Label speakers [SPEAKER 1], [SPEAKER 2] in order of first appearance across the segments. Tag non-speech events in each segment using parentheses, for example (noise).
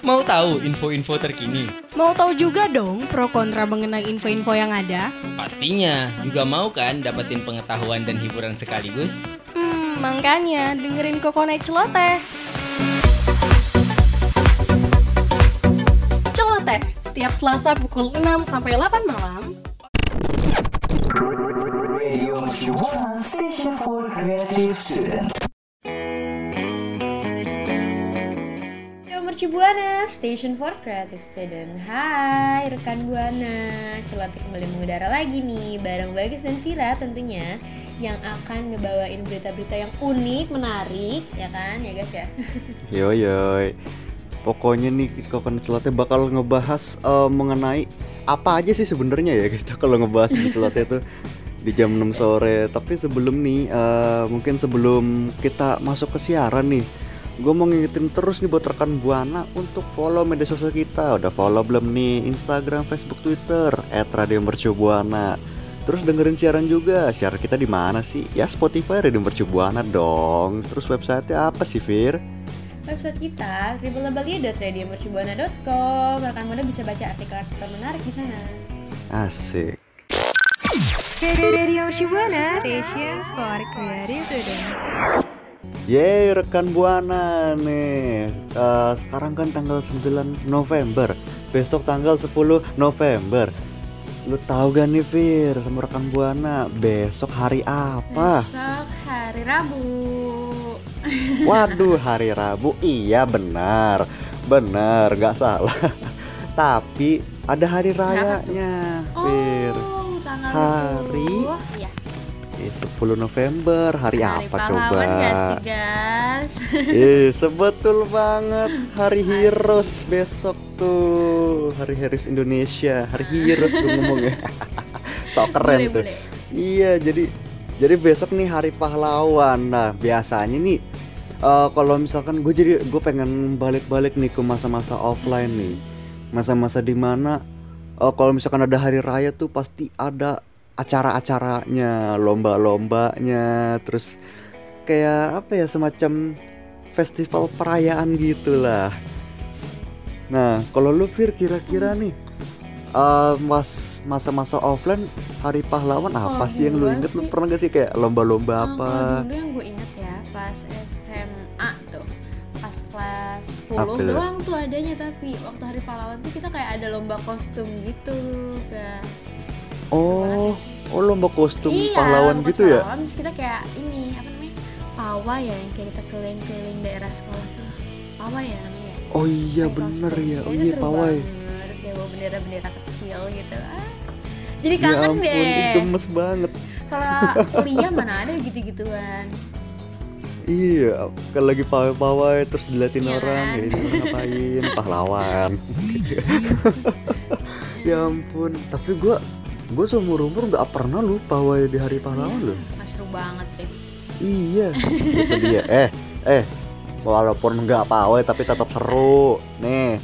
[SPEAKER 1] Mau tahu info-info terkini?
[SPEAKER 2] Mau tahu juga dong pro kontra mengenai info-info yang ada?
[SPEAKER 1] Pastinya. Juga mau kan dapetin pengetahuan dan hiburan sekaligus?
[SPEAKER 2] Hmm, makanya dengerin Kokonet Celoteh. Celoteh, setiap Selasa pukul 6 sampai 8 malam.
[SPEAKER 3] Radio Station for Creative Student.
[SPEAKER 4] Mercu Buana, Station for Creative Student. Hai rekan Buana, celoteh kembali mengudara lagi nih bareng Bagus dan Vira tentunya yang akan ngebawain berita-berita yang unik, menarik, ya kan, ya guys ya. (laughs)
[SPEAKER 5] Yo yo. Pokoknya nih Kokon Celoteh bakal ngebahas eh, mengenai apa aja sih sebenarnya ya kita kalau ngebahas di Celoteh itu di jam 6 sore. Tapi sebelum nih eh, mungkin sebelum kita masuk ke siaran nih Gue mau ngingetin terus nih buat rekan Buana untuk follow media sosial kita. Udah follow belum nih Instagram, Facebook, Twitter @radiomercubuana. Terus dengerin siaran juga. Siaran kita di mana sih? Ya Spotify Radio Mercubuana dong. Terus websitenya apa sih, Fir?
[SPEAKER 4] Website kita www.radiomercubuana.com. Rekan Buana bisa baca artikel-artikel menarik di sana.
[SPEAKER 5] Asik.
[SPEAKER 2] Radio Mercubuana, Station for Creative Student.
[SPEAKER 5] Yeay rekan Buana nih Eh, Sekarang kan tanggal 9 November Besok tanggal 10 November Lu tahu gak nih Fir sama rekan Buana Besok hari apa?
[SPEAKER 4] Besok hari Rabu. (laughs)
[SPEAKER 5] Waduh hari Rabu Iya benar Benar gak salah (laughs) Tapi ada hari rayanya Fir
[SPEAKER 4] Oh, tanggal
[SPEAKER 5] Hari?
[SPEAKER 4] 20. Iya.
[SPEAKER 5] Eh, 10 November Hari,
[SPEAKER 4] Hari
[SPEAKER 5] apa coba?
[SPEAKER 4] sih, guys?
[SPEAKER 5] Ih, (laughs) sebetul banget. Hari Heroes besok tuh. Hari Heroes Indonesia. Hari Heroes gue ngomongnya (laughs) Sok keren
[SPEAKER 4] Boleh,
[SPEAKER 5] tuh.
[SPEAKER 4] boleh.
[SPEAKER 5] Iya jadi Jadi besok nih hari pahlawan. Nah biasanya nih eh, Kalau misalkan gue jadi Gue pengen balik-balik nih ke masa-masa offline nih. Masa-masa di mana eh, Kalau misalkan ada hari raya tuh Pasti ada acara-acaranya Lomba-lombanya Terus kayak apa ya semacam festival perayaan gitulah. Nah, kalau lu Fir kira-kira nih eh, mas masa-masa offline hari pahlawan apa sih yang lu inget? Lu pernah gak sih kayak lomba-lomba
[SPEAKER 4] Oh,
[SPEAKER 5] apa?
[SPEAKER 4] Dulu yang gue inget ya pas SMA tuh pas kelas 10
[SPEAKER 5] Apa tuh?
[SPEAKER 4] doang tuh adanya tapi waktu hari pahlawan tuh kita kayak ada lomba kostum gitu guys
[SPEAKER 5] Oh, oh lomba kostum
[SPEAKER 4] iya
[SPEAKER 5] pahlawan
[SPEAKER 4] lomba
[SPEAKER 5] gitu ya?
[SPEAKER 4] pahlawan, terus kita kayak ini apa namanya pawai ya yang kayak kita keliling-keliling daerah sekolah tuh pawai ya namanya
[SPEAKER 5] Oh iya
[SPEAKER 4] Pakai
[SPEAKER 5] bener
[SPEAKER 4] kostum.
[SPEAKER 5] ya. Oh
[SPEAKER 4] Itu
[SPEAKER 5] iya pawai.
[SPEAKER 4] banget. terus kayak bawa bendera-bendera kecil gitu ah. jadi
[SPEAKER 5] Ya
[SPEAKER 4] kangen
[SPEAKER 5] ampun,
[SPEAKER 4] deh
[SPEAKER 5] gemes banget.
[SPEAKER 4] kalau (laughs) kuliah mana ada gitu-gituan
[SPEAKER 5] Iya, kalau lagi pawai-pawai terus diliatin
[SPEAKER 4] Iya
[SPEAKER 5] orang,
[SPEAKER 4] kan?
[SPEAKER 5] ya ini ngapain, (laughs) pahlawan. (laughs) ya ampun, tapi gua gua seumur umur nggak pernah lu pawai di hari pahlawan loh.
[SPEAKER 4] Mas seru banget deh
[SPEAKER 5] Iya, (laughs) itu dia. Eh, eh, walaupun nggak pawai tapi tetap seru. Nih,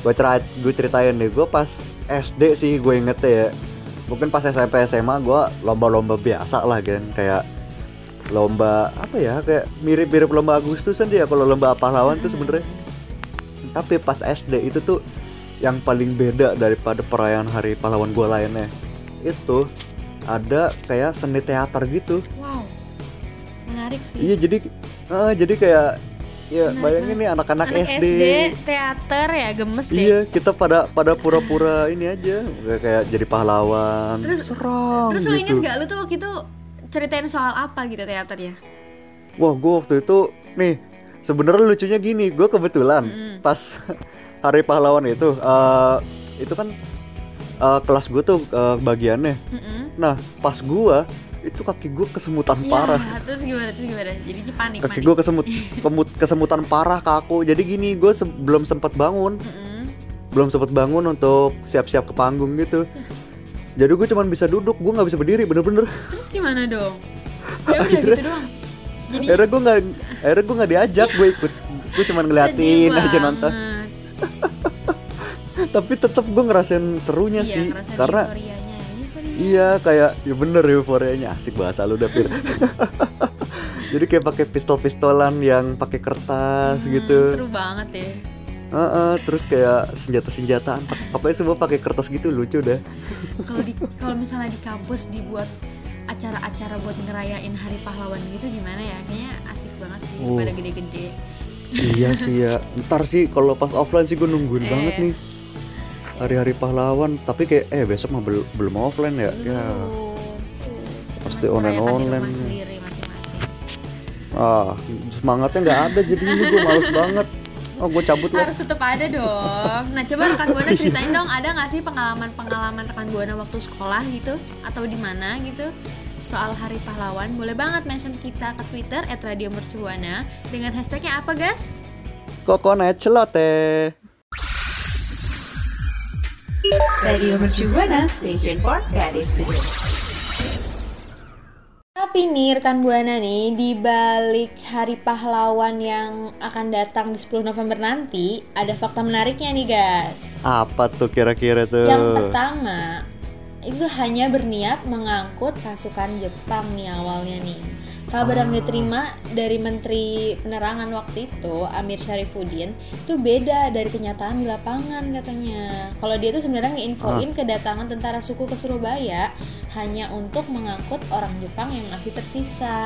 [SPEAKER 5] gue cerit gue ceritain deh. Gue pas SD sih gue inget ya. Mungkin pas SMP SMA gue lomba-lomba biasa lah kan, kayak lomba apa ya kayak mirip-mirip lomba Agustusan dia kalau lomba pahlawan tuh sebenarnya tapi pas SD itu tuh yang paling beda daripada perayaan hari pahlawan gue lainnya itu ada kayak seni teater gitu
[SPEAKER 4] Wow Menarik sih
[SPEAKER 5] Iya jadi eh, jadi kayak ya
[SPEAKER 4] Menarik
[SPEAKER 5] bayangin nih anak-anak
[SPEAKER 4] Anak
[SPEAKER 5] SD.
[SPEAKER 4] SD teater ya gemes deh
[SPEAKER 5] Iya, kita pada pada pura-pura (laughs) ini aja kayak, kayak jadi pahlawan.
[SPEAKER 4] Terus-
[SPEAKER 5] Serem
[SPEAKER 4] Terus lu inget
[SPEAKER 5] gitu.
[SPEAKER 4] gak lu tuh waktu itu ceritain soal apa gitu teaternya?
[SPEAKER 5] Wah, gue waktu itu nih sebenarnya lucunya gini, gue kebetulan
[SPEAKER 4] Mm-mm.
[SPEAKER 5] pas (laughs) hari pahlawan itu eh, itu kan eh, kelas gue tuh eh, bagiannya.
[SPEAKER 4] Mm-mm.
[SPEAKER 5] Nah, pas gue itu kaki gue kesemutan
[SPEAKER 4] Ya,
[SPEAKER 5] parah.
[SPEAKER 4] terus gimana terus gimana? Jadinya panik
[SPEAKER 5] Kaki gue kesemut kemut- kesemutan parah kaku. Jadi gini, gue se- belum sempat bangun.
[SPEAKER 4] Mm-mm.
[SPEAKER 5] belum sempat bangun untuk siap-siap ke panggung gitu jadi gue cuman bisa duduk gue nggak bisa berdiri bener-bener
[SPEAKER 4] Terus gimana dong? Ya udah gitu doang. Jadi
[SPEAKER 5] akhirnya gue nggak akhirnya gue nggak diajak gue ikut gue cuman ngeliatin aja nonton. Tapi tetap gue ngerasain serunya
[SPEAKER 4] Iya,
[SPEAKER 5] sih
[SPEAKER 4] ngerasain
[SPEAKER 5] karena
[SPEAKER 4] euforianya. Euforia.
[SPEAKER 5] iya kayak ya bener euforianya asik bahasa lu Dapir (laughs) jadi kayak pakai pistol-pistolan yang pakai kertas
[SPEAKER 4] Hmm,
[SPEAKER 5] gitu
[SPEAKER 4] Seru banget ya.
[SPEAKER 5] Heeh, terus kayak senjata-senjataan apa ya semua pakai kertas gitu lucu dah
[SPEAKER 4] Kalau di (laughs) kalau misalnya di kampus dibuat acara-acara buat ngerayain Hari Pahlawan gitu gimana ya? Kayaknya asik banget sih
[SPEAKER 5] Oh.
[SPEAKER 4] pada gede-gede.
[SPEAKER 5] iya sih ya ntar sih kalau pas offline sih gue nungguin
[SPEAKER 4] Eh.
[SPEAKER 5] banget nih hari-hari pahlawan tapi kayak eh besok mah belum belum offline ya ya
[SPEAKER 4] Belum. Tuh, kita
[SPEAKER 5] Pasti online- online.
[SPEAKER 4] sendiri masing-masing.
[SPEAKER 5] ah semangatnya nggak ada jadi gue males banget oh gue cabut lah
[SPEAKER 4] Harus tetap ada dong. Nah coba rekan buana (laughs) ceritain dong, ada nggak sih pengalaman-pengalaman rekan buana waktu sekolah gitu atau di mana gitu soal Hari Pahlawan? Boleh banget mention kita ke Twitter @radiomercubuana dengan hashtagnya apa guys?
[SPEAKER 5] kokonet celote
[SPEAKER 3] Radio Mercubuana Station for Creative Studio.
[SPEAKER 4] Tapi nih rekan buana nih di balik Hari Pahlawan yang akan datang di 10 November nanti ada fakta menariknya nih guys.
[SPEAKER 5] apa tuh kira-kira tuh
[SPEAKER 4] Yang pertama itu hanya berniat mengangkut pasukan Jepang nih awalnya nih. Kabar yang diterima dari Menteri Penerangan waktu itu Amir Syarifuddin itu beda dari kenyataan di lapangan katanya. Kalau dia tuh sebenarnya ngeinfoin kedatangan tentara suku ke Surabaya hanya untuk mengangkut orang Jepang yang masih tersisa.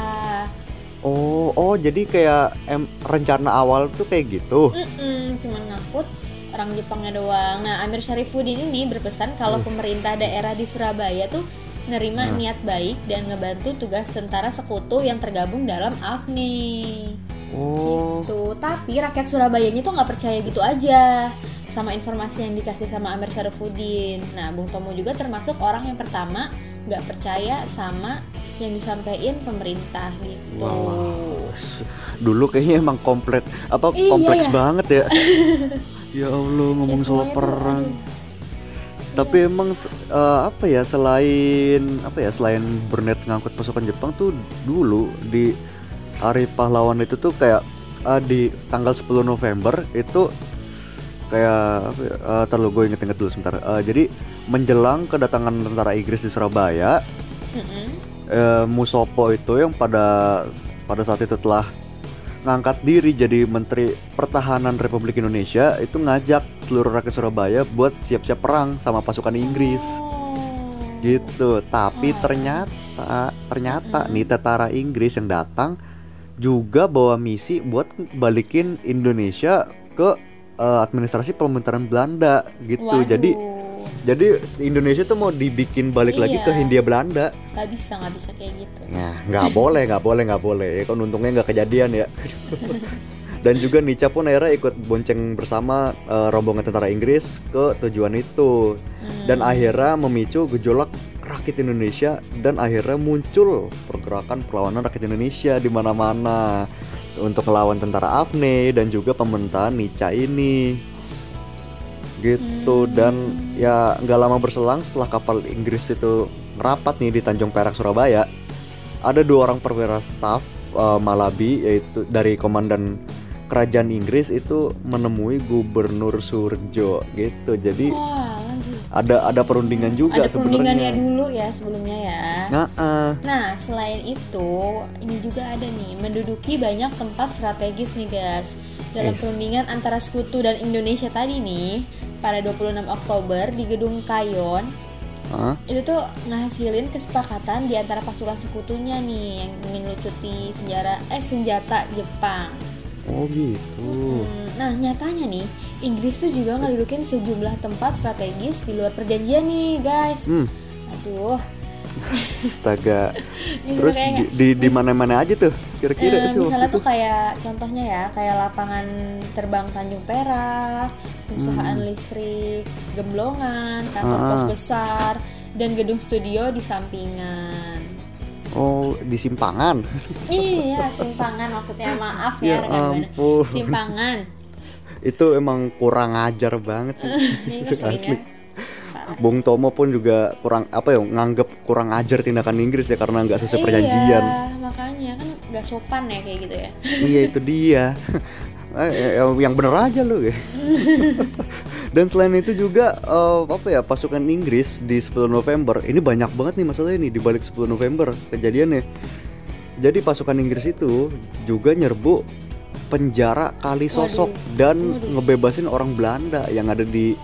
[SPEAKER 5] oh oh jadi kayak em, rencana awal tuh kayak gitu
[SPEAKER 4] Mm-mm, cuman ngangkut orang Jepangnya doang. Nah, Amir Syarifuddin ini berpesan kalau pemerintah daerah di Surabaya tuh nerima niat baik dan ngebantu tugas tentara sekutu yang tergabung dalam AFNI.
[SPEAKER 5] oh
[SPEAKER 4] Tuh, tapi rakyat Surabayanya tuh nggak percaya gitu aja sama informasi yang dikasih sama Amir Syarifuddin. Nah, Bung Tomo juga termasuk orang yang pertama nggak percaya sama yang disampaikan pemerintah gitu.
[SPEAKER 5] Wow. Dulu kayaknya emang komplit apa
[SPEAKER 4] Iya,
[SPEAKER 5] kompleks
[SPEAKER 4] ya.
[SPEAKER 5] banget ya (laughs) ya Allah ngomong
[SPEAKER 4] Kayak
[SPEAKER 5] soal
[SPEAKER 4] tuh,
[SPEAKER 5] perang
[SPEAKER 4] aduh.
[SPEAKER 5] Tapi emang eh, apa ya selain apa ya selain berniat ngangkut pasukan Jepang tuh dulu di hari pahlawan itu tuh kayak eh, di tanggal 10 November itu kayak apa ya, eh, ntar lu gue inget-inget dulu sebentar Eh, jadi menjelang kedatangan tentara Inggris di Surabaya
[SPEAKER 4] Mm-mm.
[SPEAKER 5] eh, Musopo itu yang pada pada saat itu telah ngangkat diri jadi Menteri Pertahanan Republik Indonesia itu ngajak seluruh rakyat Surabaya buat siap-siap perang sama pasukan Inggris
[SPEAKER 4] Oh.
[SPEAKER 5] gitu. Tapi
[SPEAKER 4] Oh.
[SPEAKER 5] ternyata ternyata
[SPEAKER 4] Mm-mm.
[SPEAKER 5] nih tentara Inggris yang datang juga bawa misi buat balikin Indonesia ke eh, administrasi pemerintahan Belanda gitu.
[SPEAKER 4] Waduh.
[SPEAKER 5] Jadi jadi Indonesia tuh mau dibikin balik lagi ke
[SPEAKER 4] Iya.
[SPEAKER 5] Hindia Belanda.
[SPEAKER 4] nggak bisa nggak bisa kayak gitu.
[SPEAKER 5] Nah, nggak boleh, nggak boleh, nggak boleh. Ya kan untungnya nggak kejadian ya. (laughs) Dan juga Nica pun akhirnya ikut bonceng bersama eh, rombongan tentara Inggris ke tujuan itu.
[SPEAKER 4] Hmm.
[SPEAKER 5] Dan akhirnya memicu gejolak rakyat Indonesia dan akhirnya muncul pergerakan perlawanan rakyat Indonesia di mana-mana untuk melawan tentara AFNE dan juga pemerintahan Nica ini. Gitu dan ya nggak lama berselang setelah kapal Inggris itu ngerapat nih di Tanjung Perak Surabaya ada dua orang perwira staf eh, Malabi yaitu dari komandan kerajaan Inggris itu menemui Gubernur Surjo gitu jadi
[SPEAKER 4] lagi.
[SPEAKER 5] ada ada perundingan juga
[SPEAKER 4] Ada perundingannya
[SPEAKER 5] sebenarnya
[SPEAKER 4] dulu ya sebelumnya ya.
[SPEAKER 5] nah ah.
[SPEAKER 4] Nah, selain itu, ini juga ada nih, menduduki banyak tempat strategis nih guys. Dalam
[SPEAKER 5] Yes.
[SPEAKER 4] perundingan antara sekutu dan Indonesia tadi nih, pada 26 Oktober di Gedung Kayon,
[SPEAKER 5] Ah,
[SPEAKER 4] itu tuh ngasilin kesepakatan di antara pasukan sekutunya nih yang mengelucuti senjata eh senjata Jepang.
[SPEAKER 5] oh gitu.
[SPEAKER 4] Hmm, nah, nyatanya nih, Inggris tuh juga ngedudukin sejumlah tempat strategis di luar perjanjian nih, guys.
[SPEAKER 5] hmm.
[SPEAKER 4] Aduh,
[SPEAKER 5] astaga (laughs)
[SPEAKER 4] ini
[SPEAKER 5] terus di di, di mana-mana aja tuh kira-kira
[SPEAKER 4] Eh,
[SPEAKER 5] sih
[SPEAKER 4] misalnya
[SPEAKER 5] itu
[SPEAKER 4] tuh kayak contohnya ya kayak lapangan terbang Tanjung Perak, perusahaan listrik Gemblongan, kantor
[SPEAKER 5] Hmm. Ah.
[SPEAKER 4] pos besar dan gedung studio di sampingan.
[SPEAKER 5] oh di Simpangan
[SPEAKER 4] iya, simpangan maksudnya maaf
[SPEAKER 5] Ya
[SPEAKER 4] ya, rekan. Simpangan.
[SPEAKER 5] itu emang kurang ajar banget sih (laughs)
[SPEAKER 4] Ini
[SPEAKER 5] asli.
[SPEAKER 4] ya.
[SPEAKER 5] Bung Tomo pun juga kurang apa ya nganggep kurang ajar tindakan Inggris ya karena nggak sesuai perjanjian.
[SPEAKER 4] Iya, makanya kan nggak sopan ya kayak gitu ya. (laughs)
[SPEAKER 5] iya itu dia. (laughs) Eh, eh, yang bener aja loh ya. (laughs) Dan selain itu juga eh, apa ya pasukan Inggris di 10 November ini banyak banget nih masalahnya nih di balik 10 November kejadiannya. Jadi pasukan Inggris itu juga nyerbu penjara kali sosok
[SPEAKER 4] Waduh.
[SPEAKER 5] dan
[SPEAKER 4] Waduh.
[SPEAKER 5] ngebebasin orang Belanda yang ada di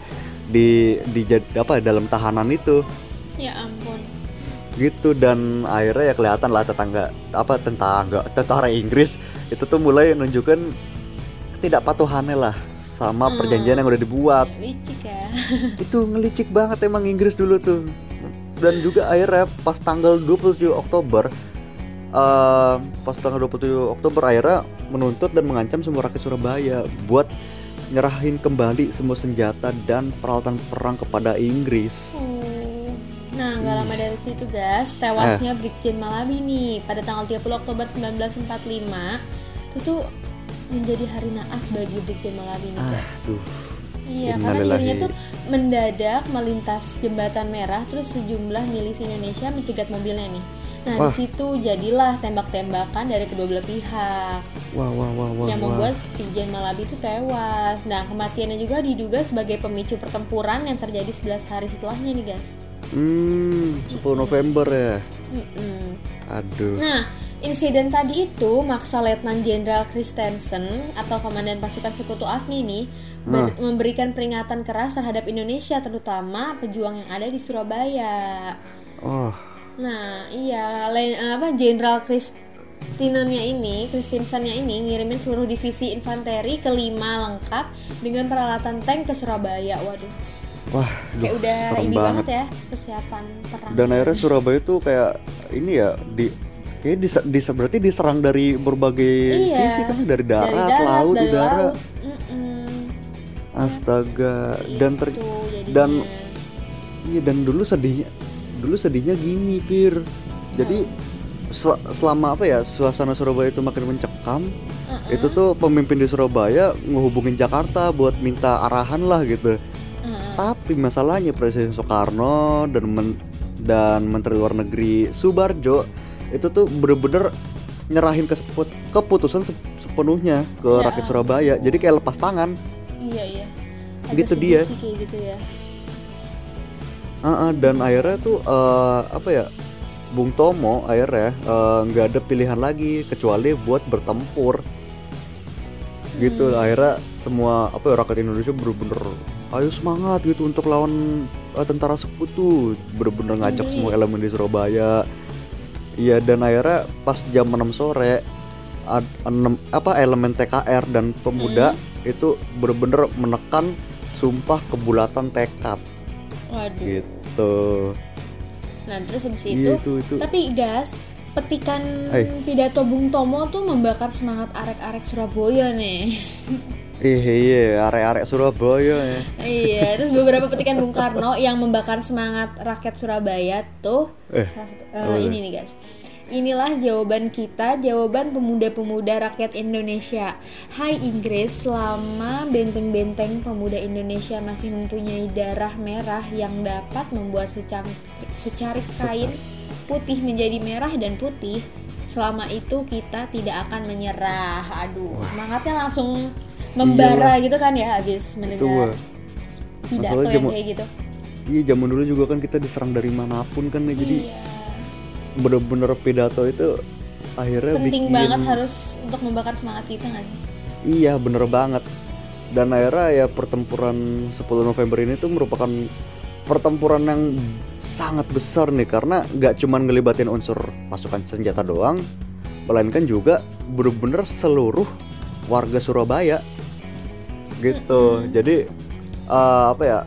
[SPEAKER 5] di di apa dalam tahanan itu
[SPEAKER 4] Ya ampun.
[SPEAKER 5] gitu dan akhirnya ya kelihatan lah tetangga apa tetangga tentara Inggris itu tuh mulai nunjukin ketidakpatuhannya lah sama
[SPEAKER 4] Hmm.
[SPEAKER 5] perjanjian yang udah dibuat
[SPEAKER 4] Licik ya. (laughs)
[SPEAKER 5] itu ngelicik banget emang Inggris dulu tuh dan juga akhirnya pas tanggal 27 Oktober eh, pas tanggal 27 Oktober akhirnya menuntut dan mengancam semua rakyat Surabaya buat nyerahin kembali semua senjata dan peralatan perang kepada Inggris
[SPEAKER 4] Oh. Nah, nggak lama dari situ, guys, tewasnya Brigjen Malabi nih pada tanggal 30 Oktober 1945. Itu tuh menjadi hari naas bagi Brigjen Malabi nih, guys.
[SPEAKER 5] Aduh,
[SPEAKER 4] Iya, karena dirinya tuh mendadak melintas jembatan merah terus sejumlah milisi Indonesia mencegat mobilnya nih. Nah,
[SPEAKER 5] Wah.
[SPEAKER 4] di situ jadilah tembak-tembakan dari kedua belah pihak
[SPEAKER 5] wah wah wah wah.
[SPEAKER 4] yang membuat Brigjen Malabi itu tewas. Nah, kematiannya juga diduga sebagai pemicu pertempuran yang terjadi 11 hari setelahnya nih, guys.
[SPEAKER 5] Hmm, 10 November ya.
[SPEAKER 4] Mm-mm.
[SPEAKER 5] Aduh.
[SPEAKER 4] Nah, insiden tadi itu maksa Letnan Jenderal Christensen atau Komandan Pasukan Sekutu AFNI nih ber- memberikan peringatan keras terhadap Indonesia terutama pejuang yang ada di Surabaya.
[SPEAKER 5] Oh,
[SPEAKER 4] Nah, iya, lain apa Jenderal Christinennya ini, Christensennya ini ngirimin seluruh divisi infanteri kelima lengkap dengan peralatan tank ke Surabaya. Waduh,
[SPEAKER 5] wah,
[SPEAKER 4] kayak
[SPEAKER 5] duh,
[SPEAKER 4] udah
[SPEAKER 5] serem
[SPEAKER 4] ini
[SPEAKER 5] banget.
[SPEAKER 4] banget ya persiapan perang.
[SPEAKER 5] Dan akhirnya Surabaya tuh kayak ini ya di kayak dis, dis- berarti diserang dari berbagai
[SPEAKER 4] Iya.
[SPEAKER 5] sisi kan dari darat,
[SPEAKER 4] dari darat,
[SPEAKER 5] laut,
[SPEAKER 4] dari
[SPEAKER 5] udara.
[SPEAKER 4] laut.
[SPEAKER 5] Astaga. Dan ter
[SPEAKER 4] Itu jadinya.
[SPEAKER 5] dan iya dan dulu sedihnya dulu sedihnya gini, Pir. Jadi sel- selama apa ya suasana Surabaya itu makin mencekam,
[SPEAKER 4] Uh-uh.
[SPEAKER 5] itu tuh pemimpin di Surabaya ngehubungin Jakarta buat minta arahan lah gitu.
[SPEAKER 4] Uh-uh.
[SPEAKER 5] Tapi masalahnya Presiden Soekarno dan men- dan Menteri Luar Negeri Subarjo itu tuh bener-bener nyerahin keseput- keputusan sep- sepenuhnya ke
[SPEAKER 4] Ya
[SPEAKER 5] rakyat Surabaya. Jadi kayak lepas tangan.
[SPEAKER 4] Iya iya.
[SPEAKER 5] Gitu
[SPEAKER 4] sedih
[SPEAKER 5] dia.
[SPEAKER 4] sih kayak gitu ya.
[SPEAKER 5] Ah, ah, dan akhirnya tuh eh, apa ya? Bung Tomo akhirnya eh, nggak ada pilihan lagi kecuali buat bertempur. Gitu akhirnya semua apa ya rakyat Indonesia bener-bener ayo semangat gitu untuk lawan eh, tentara sekutu bener-bener ngajak semua elemen di Surabaya. Iya dan akhirnya pas jam 6 sore ad- enem- apa elemen TKR dan pemuda itu bener-bener menekan sumpah kebulatan tekad
[SPEAKER 4] Waduh.
[SPEAKER 5] gitu.
[SPEAKER 4] Nah, terus habis itu,
[SPEAKER 5] Iya itu itu.
[SPEAKER 4] tapi gas petikan
[SPEAKER 5] Hai.
[SPEAKER 4] pidato Bung Tomo tuh membakar semangat arek-arek Surabaya nih.
[SPEAKER 5] Ih iya arek-arek Surabaya ya.
[SPEAKER 4] iya, terus beberapa petikan Bung Karno yang membakar semangat rakyat Surabaya tuh
[SPEAKER 5] Eh,
[SPEAKER 4] salah satu
[SPEAKER 5] tuh?
[SPEAKER 4] ini nih guys. Inilah jawaban kita, jawaban pemuda-pemuda rakyat Indonesia. Hai Inggris, selama benteng-benteng pemuda Indonesia masih mempunyai darah merah yang dapat membuat secarik kain putih menjadi merah dan putih, selama itu kita tidak akan menyerah. Aduh, semangatnya langsung membara gitu kan ya habis mendengar pidato
[SPEAKER 5] Masalahnya
[SPEAKER 4] yang kayak gitu.
[SPEAKER 5] Iya zaman dulu juga kan kita diserang dari mana pun kan ya. Jadi
[SPEAKER 4] Iya.
[SPEAKER 5] Bener-bener pidato itu akhirnya
[SPEAKER 4] Penting
[SPEAKER 5] bikin
[SPEAKER 4] banget harus untuk membakar semangat kita sih?
[SPEAKER 5] Iya bener banget. Dan akhirnya ya pertempuran 10 November ini tuh merupakan pertempuran yang sangat besar nih karena nggak cuman ngelibatin unsur pasukan senjata doang, melainkan juga bener-bener seluruh warga Surabaya gitu. Jadi eh, apa ya?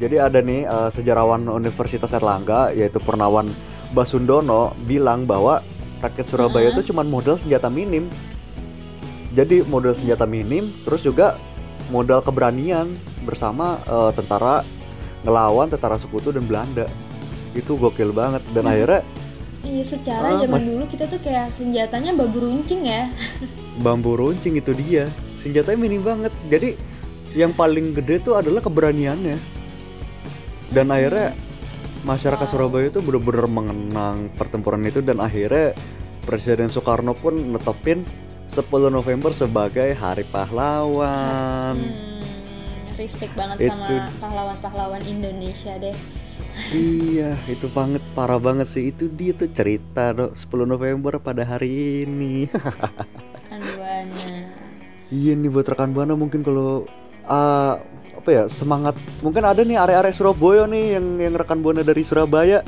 [SPEAKER 5] Jadi ada nih eh, sejarawan Universitas Erlangga yaitu Purnawan Basundono bilang bahwa rakyat Surabaya itu cuman modal senjata minim. Jadi modal senjata minim, terus juga modal keberanian bersama eh, tentara ngelawan tentara sekutu dan Belanda. Itu gokil banget dan
[SPEAKER 4] Mas-
[SPEAKER 5] akhirnya
[SPEAKER 4] Iya, secara
[SPEAKER 5] Ah,
[SPEAKER 4] zaman
[SPEAKER 5] mas-
[SPEAKER 4] dulu kita tuh kayak senjatanya babu runcing ya. (laughs)
[SPEAKER 5] bambu runcing itu dia. Senjatanya minim banget. Jadi yang paling gede tuh adalah keberaniannya. Dan akhirnya masyarakat Surabaya itu bener-bener mengenang pertempuran itu dan akhirnya Presiden Soekarno pun netepin 10 November sebagai Hari Pahlawan.
[SPEAKER 4] Hmm, respect banget
[SPEAKER 5] Itu-
[SPEAKER 4] sama pahlawan-pahlawan Indonesia deh. (laughs)
[SPEAKER 5] Iya, itu banget parah banget sih. Itu dia tuh cerita dok 10 November pada hari ini. (laughs)
[SPEAKER 4] Kan buana.
[SPEAKER 5] Iya nih buat rekan buana mungkin kalau uh, apa ya semangat mungkin ada nih area-area Surabaya nih yang yang rekan buana dari Surabaya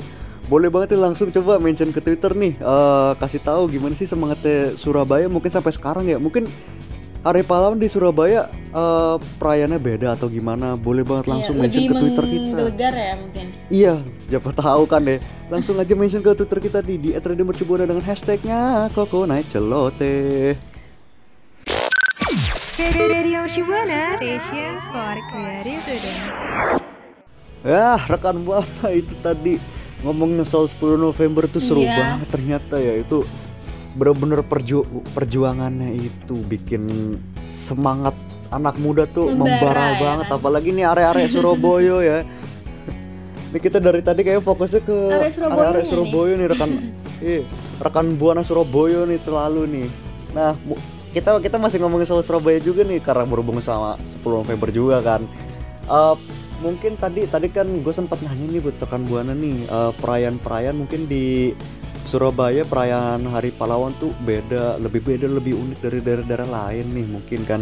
[SPEAKER 5] boleh banget nih langsung coba mention ke Twitter nih uh, kasih tahu gimana sih semangatnya Surabaya mungkin sampai sekarang ya mungkin Hari Pahlawan di Surabaya uh, perayaannya beda atau gimana boleh banget langsung
[SPEAKER 4] Iya,
[SPEAKER 5] mention ke Twitter kita
[SPEAKER 4] ya mungkin.
[SPEAKER 5] Iya, siapa tahu kan deh. Langsung aja mention ke Twitter kita di di @radiomercubuana dengan hashtagnya Koko Naik Celote.
[SPEAKER 2] Radio Shibuana Station for Creative Today.
[SPEAKER 5] Ya, rekan buana itu tadi ngomongin soal 10 November tuh seru
[SPEAKER 4] Iya.
[SPEAKER 5] banget ternyata ya itu bener-bener perju perjuangannya itu bikin semangat anak muda tuh
[SPEAKER 4] Membara,
[SPEAKER 5] membara
[SPEAKER 4] ya
[SPEAKER 5] banget
[SPEAKER 4] kan?
[SPEAKER 5] apalagi nih area-area Surabaya ya. Ini kita dari tadi kayak fokusnya ke
[SPEAKER 4] Area Surabaya
[SPEAKER 5] area
[SPEAKER 4] nih.
[SPEAKER 5] Surabaya nih rekan eh, (laughs) rekan buana Surabaya nih selalu nih. Nah, kita kita masih ngomongin soal Surabaya juga nih karena berhubung sama 10 November juga kan. Eh, mungkin tadi tadi kan gue sempat nanya nih buat rekan buana nih eh, perayaan-perayaan mungkin di Surabaya perayaan Hari Pahlawan tuh beda, lebih beda, lebih unik dari daerah-daerah lain nih mungkin kan.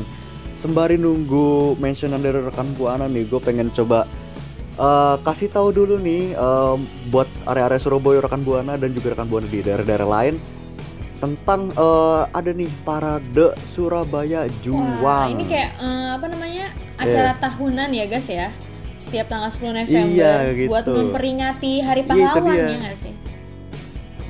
[SPEAKER 5] Sembari nunggu mentionan dari rekan buana nih, gue pengen coba eh, kasih tahu dulu nih eh, buat area-area Surabaya rekan buana dan juga rekan buana di daerah-daerah lain tentang eh, ada nih parade Surabaya
[SPEAKER 4] Wah,
[SPEAKER 5] Juang.
[SPEAKER 4] ini kayak eh, apa namanya acara tahunan ya guys ya. Setiap tanggal 10 November
[SPEAKER 5] Iya, gitu.
[SPEAKER 4] buat memperingati Hari
[SPEAKER 5] Iya,
[SPEAKER 4] Pahlawan
[SPEAKER 5] dia.
[SPEAKER 4] ya nggak sih?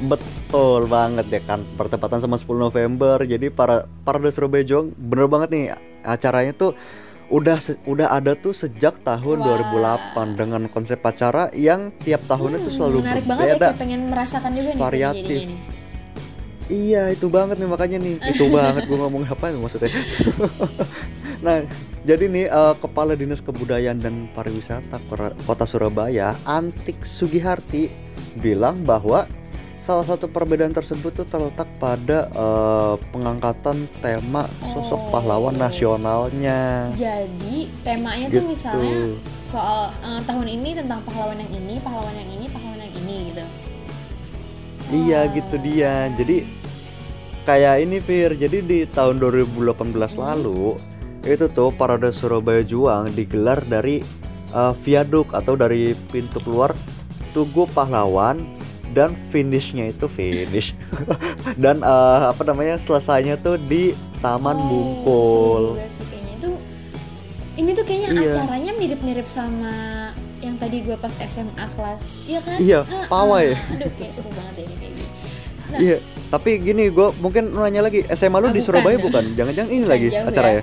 [SPEAKER 5] Betul banget ya kan bertepatan sama 10 November. Jadi para parade Surabaya Juang bener banget nih acaranya tuh udah udah ada tuh sejak tahun
[SPEAKER 4] Wah.
[SPEAKER 5] 2008 dengan konsep acara yang tiap tahunnya tuh selalu
[SPEAKER 4] Menarik banget ya
[SPEAKER 5] berbeda.
[SPEAKER 4] kayak pengen merasakan juga nih
[SPEAKER 5] variatif.
[SPEAKER 4] nih.
[SPEAKER 5] Iya itu banget nih makanya nih (laughs) itu banget gue ngomong apa ya maksudnya. (laughs) nah jadi nih eh, kepala dinas kebudayaan dan pariwisata kota Surabaya Antik Sugiharti bilang bahwa salah satu perbedaan tersebut tuh terletak pada eh, pengangkatan tema sosok
[SPEAKER 4] Oh.
[SPEAKER 5] pahlawan nasionalnya.
[SPEAKER 4] Jadi temanya tuh
[SPEAKER 5] Gitu.
[SPEAKER 4] misalnya soal eh, tahun ini tentang pahlawan yang ini, pahlawan yang ini, pahlawan yang ini gitu.
[SPEAKER 5] Iya gitu dia. Jadi kayak ini Fir. Jadi di tahun 2018 lalu itu tuh parade Surabaya Juang digelar dari uh, viaduk atau dari pintu keluar Tugu Pahlawan dan finishnya itu finish (laughs) dan uh, apa namanya selesainya tuh di Taman
[SPEAKER 4] Oh,
[SPEAKER 5] Bungkul.
[SPEAKER 4] sih kayaknya itu ini tuh kayaknya
[SPEAKER 5] Iya.
[SPEAKER 4] acaranya mirip-mirip sama yang tadi gue pas SMA kelas, iya kan?
[SPEAKER 5] Iya,
[SPEAKER 4] Ah,
[SPEAKER 5] pawai.
[SPEAKER 4] ah. Aduh, kayak seru banget ya ini kayak gini. Nah.
[SPEAKER 5] Iya, tapi gini gue mungkin nanya lagi SMA lu
[SPEAKER 4] Ah,
[SPEAKER 5] di
[SPEAKER 4] bukan.
[SPEAKER 5] Surabaya bukan? Jangan-jangan ini
[SPEAKER 4] Bukan,
[SPEAKER 5] lagi
[SPEAKER 4] jauh
[SPEAKER 5] acaranya.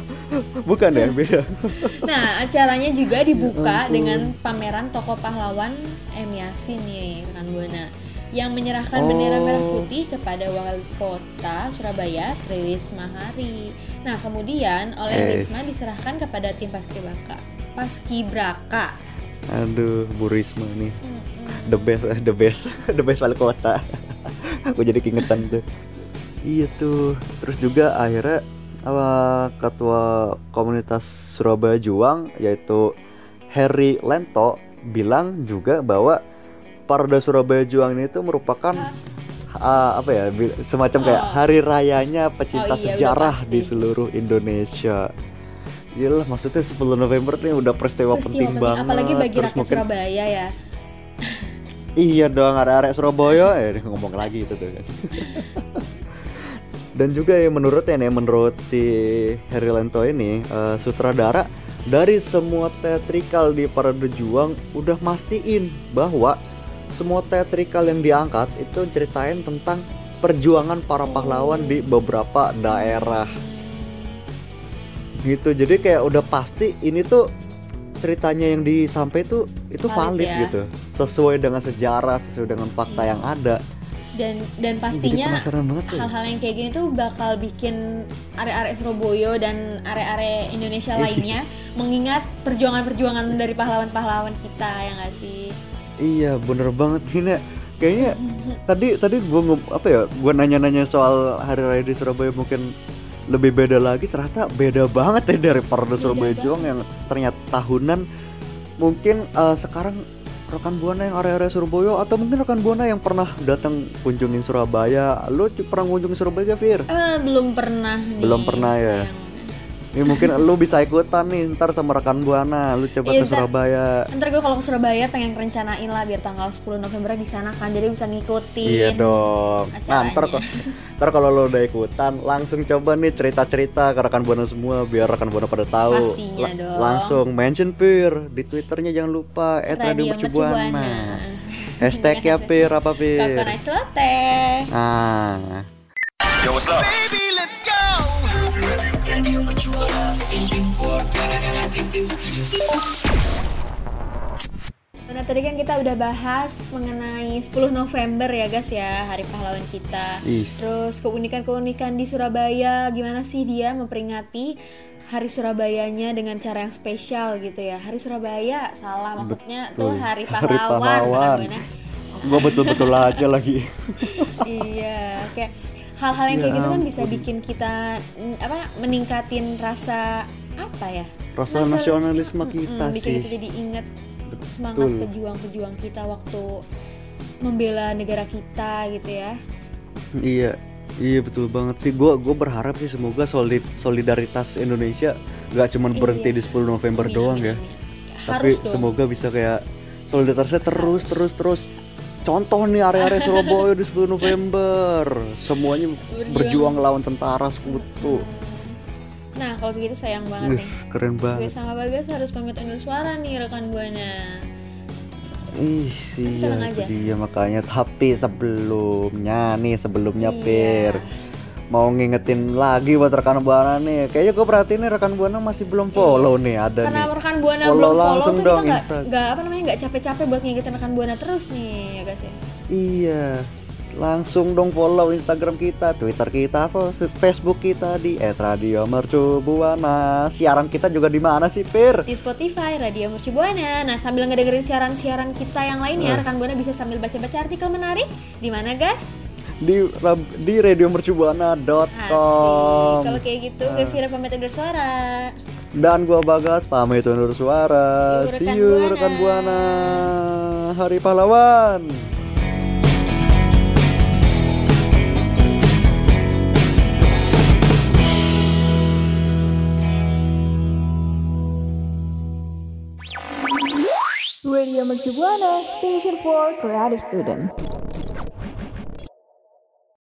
[SPEAKER 5] (laughs) bukan ya, beda. (laughs)
[SPEAKER 4] Nah, acaranya juga dibuka
[SPEAKER 5] ampun.
[SPEAKER 4] dengan pameran tokoh pahlawan M Yasin nih, rekan Buana yang menyerahkan
[SPEAKER 5] Oh.
[SPEAKER 4] bendera merah putih kepada wali kota Surabaya Tri Risma Hari. Nah, kemudian oleh
[SPEAKER 5] Yes.
[SPEAKER 4] Risma diserahkan kepada tim Paskibraka. Paskibraka.
[SPEAKER 5] Aduh, Bu Risma nih. The best, the best, (laughs) the best wali kota. (laughs) Aku jadi keingetan tuh. Iya tuh. Terus juga akhirnya apa ketua komunitas Surabaya Juang yaitu Harry Lento bilang juga bahwa Parade Surabaya Juang ini tuh merupakan ah, apa ya semacam kayak
[SPEAKER 4] Oh.
[SPEAKER 5] hari rayanya pecinta
[SPEAKER 4] Oh iya,
[SPEAKER 5] sejarah di seluruh Indonesia. Iyalah maksudnya 10 November nih udah peristiwa,
[SPEAKER 4] Peristiwa
[SPEAKER 5] penting, banget.
[SPEAKER 4] apalagi bagi
[SPEAKER 5] Terus
[SPEAKER 4] rakyat
[SPEAKER 5] mungkin
[SPEAKER 4] Surabaya ya.
[SPEAKER 5] Iya dong ada area Surabaya eh ngomong lagi itu tuh kan. (laughs) Dan juga ya menurutnya nih menurut si Harry Lento ini eh, sutradara dari semua teatrikal di Parade Juang udah mastiin bahwa semua teatrikal yang diangkat itu ceritain tentang perjuangan para pahlawan di beberapa daerah gitu jadi kayak udah pasti ini tuh ceritanya yang disampaikan tuh itu
[SPEAKER 4] Valid
[SPEAKER 5] valid,
[SPEAKER 4] ya.
[SPEAKER 5] gitu sesuai dengan sejarah sesuai dengan fakta yang ada
[SPEAKER 4] Dan dan pastinya hal-hal yang kayak gini tuh bakal bikin area-area Surabaya dan area-area Indonesia
[SPEAKER 5] Ih.
[SPEAKER 4] lainnya mengingat perjuangan-perjuangan dari pahlawan-pahlawan kita ya nggak sih?
[SPEAKER 5] iya bener banget ini kayaknya tadi tadi gue apa ya gue nanya-nanya soal hari raya di Surabaya mungkin lebih beda lagi ternyata beda banget ya dari Parade Surabaya. Juang yang ternyata tahunan mungkin eh, sekarang rekan buana yang area-area Surabaya atau mungkin rekan buana yang pernah datang kunjungin Surabaya. C- pernah kunjungin Surabaya gak, Fir?
[SPEAKER 4] Eh, belum pernah nih.
[SPEAKER 5] Belum pernah ya?
[SPEAKER 4] sayang.
[SPEAKER 5] Ini mungkin lu bisa ikutan nih ntar sama rekan buana. Lu coba
[SPEAKER 4] Iya,
[SPEAKER 5] ke
[SPEAKER 4] ntar-
[SPEAKER 5] Surabaya.
[SPEAKER 4] Ntar gue kalau ke Surabaya pengen rencanain lah biar tanggal 10 November di sana kan jadi bisa ngikutin.
[SPEAKER 5] Iya dong. Nah,
[SPEAKER 4] acaranya.
[SPEAKER 5] ntar, kok- ntar kalau lo udah ikutan, langsung coba nih cerita-cerita ke rekan buana semua biar rekan buana pada tahu.
[SPEAKER 4] Pastinya dong.
[SPEAKER 5] Langsung mention Pir di twitternya jangan lupa
[SPEAKER 4] Radio
[SPEAKER 5] @radio. Mercubuana. Hashtagnya Pir apa Pir?
[SPEAKER 4] Coconut celoteh.
[SPEAKER 5] Ah.
[SPEAKER 4] Nah tadi kan kita udah bahas mengenai 10 November ya guys ya Hari pahlawan kita
[SPEAKER 5] Is.
[SPEAKER 4] Terus keunikan-keunikan di Surabaya Gimana sih dia memperingati Hari Surabayanya dengan cara yang spesial gitu ya Hari Surabaya salah maksudnya tuh Hari
[SPEAKER 5] Hari
[SPEAKER 4] Pahlawan,
[SPEAKER 5] pahlawan.
[SPEAKER 4] Bukan Buana.
[SPEAKER 5] Gua betul-betul aja lagi. (laughs)
[SPEAKER 4] Iya kayak hal-hal yang kayak
[SPEAKER 5] Ya
[SPEAKER 4] gitu kan bisa bikin kita mm, apa meningkatin rasa apa ya
[SPEAKER 5] Rasa nasionalisme kita
[SPEAKER 4] bikin
[SPEAKER 5] sih.
[SPEAKER 4] kita jadi ingat semangat pejuang-pejuang kita waktu membela negara kita gitu ya
[SPEAKER 5] Iya, iya betul banget sih. Gua gua berharap sih semoga solid solidaritas Indonesia nggak cuman berhenti
[SPEAKER 4] Iya.
[SPEAKER 5] di 10 November
[SPEAKER 4] Amin,
[SPEAKER 5] doang
[SPEAKER 4] amin,
[SPEAKER 5] ya.
[SPEAKER 4] amin.
[SPEAKER 5] Tapi
[SPEAKER 4] dong.
[SPEAKER 5] semoga bisa kayak solidaritasnya terus terus terus. Contoh nih area-area Surabaya di 10 November, semuanya berjuang lawan tentara sekutu.
[SPEAKER 4] Nah kalau begitu sayang banget nih
[SPEAKER 5] keren
[SPEAKER 4] Gue
[SPEAKER 5] banget.
[SPEAKER 4] sama Bagas harus pamit undur suara nih rekan buana
[SPEAKER 5] Ih, sih ya, dia makanya. Tapi sebelumnya nih, sebelumnya
[SPEAKER 4] Iya.
[SPEAKER 5] Pir, mau ngingetin lagi buat rekan buana nih. Kayaknya gue perhatiin nih rekan buana masih belum follow nih ada
[SPEAKER 4] Karena
[SPEAKER 5] nih.
[SPEAKER 4] rekan buana
[SPEAKER 5] Follow
[SPEAKER 4] belum follow
[SPEAKER 5] langsung
[SPEAKER 4] tuh
[SPEAKER 5] dong
[SPEAKER 4] kita nggak apa namanya nggak capek-capek buat ngingetin rekan buana terus nih
[SPEAKER 5] Iya. Langsung dong follow Instagram kita, Twitter kita, Facebook kita di @radiomercubuana. Siaran kita juga di mana sih, Pir?
[SPEAKER 4] di Spotify Radio Mercu Buana. Nah sambil ngedengerin siaran-siaran kita yang lainnya,
[SPEAKER 5] Eh.
[SPEAKER 4] rekan buana bisa sambil baca-baca artikel menarik di mana guys?
[SPEAKER 5] Di di radiomercubuana.com.
[SPEAKER 4] Kalau kayak gitu, gue Vira pamit undur suara.
[SPEAKER 5] Dan gua Bagas pamit undur suara.
[SPEAKER 4] See you,
[SPEAKER 5] See
[SPEAKER 4] rekan
[SPEAKER 5] you
[SPEAKER 4] Buana.
[SPEAKER 5] rekan Buana. Hari Pahlawan.
[SPEAKER 3] Radio Mercubuana, station for creative student.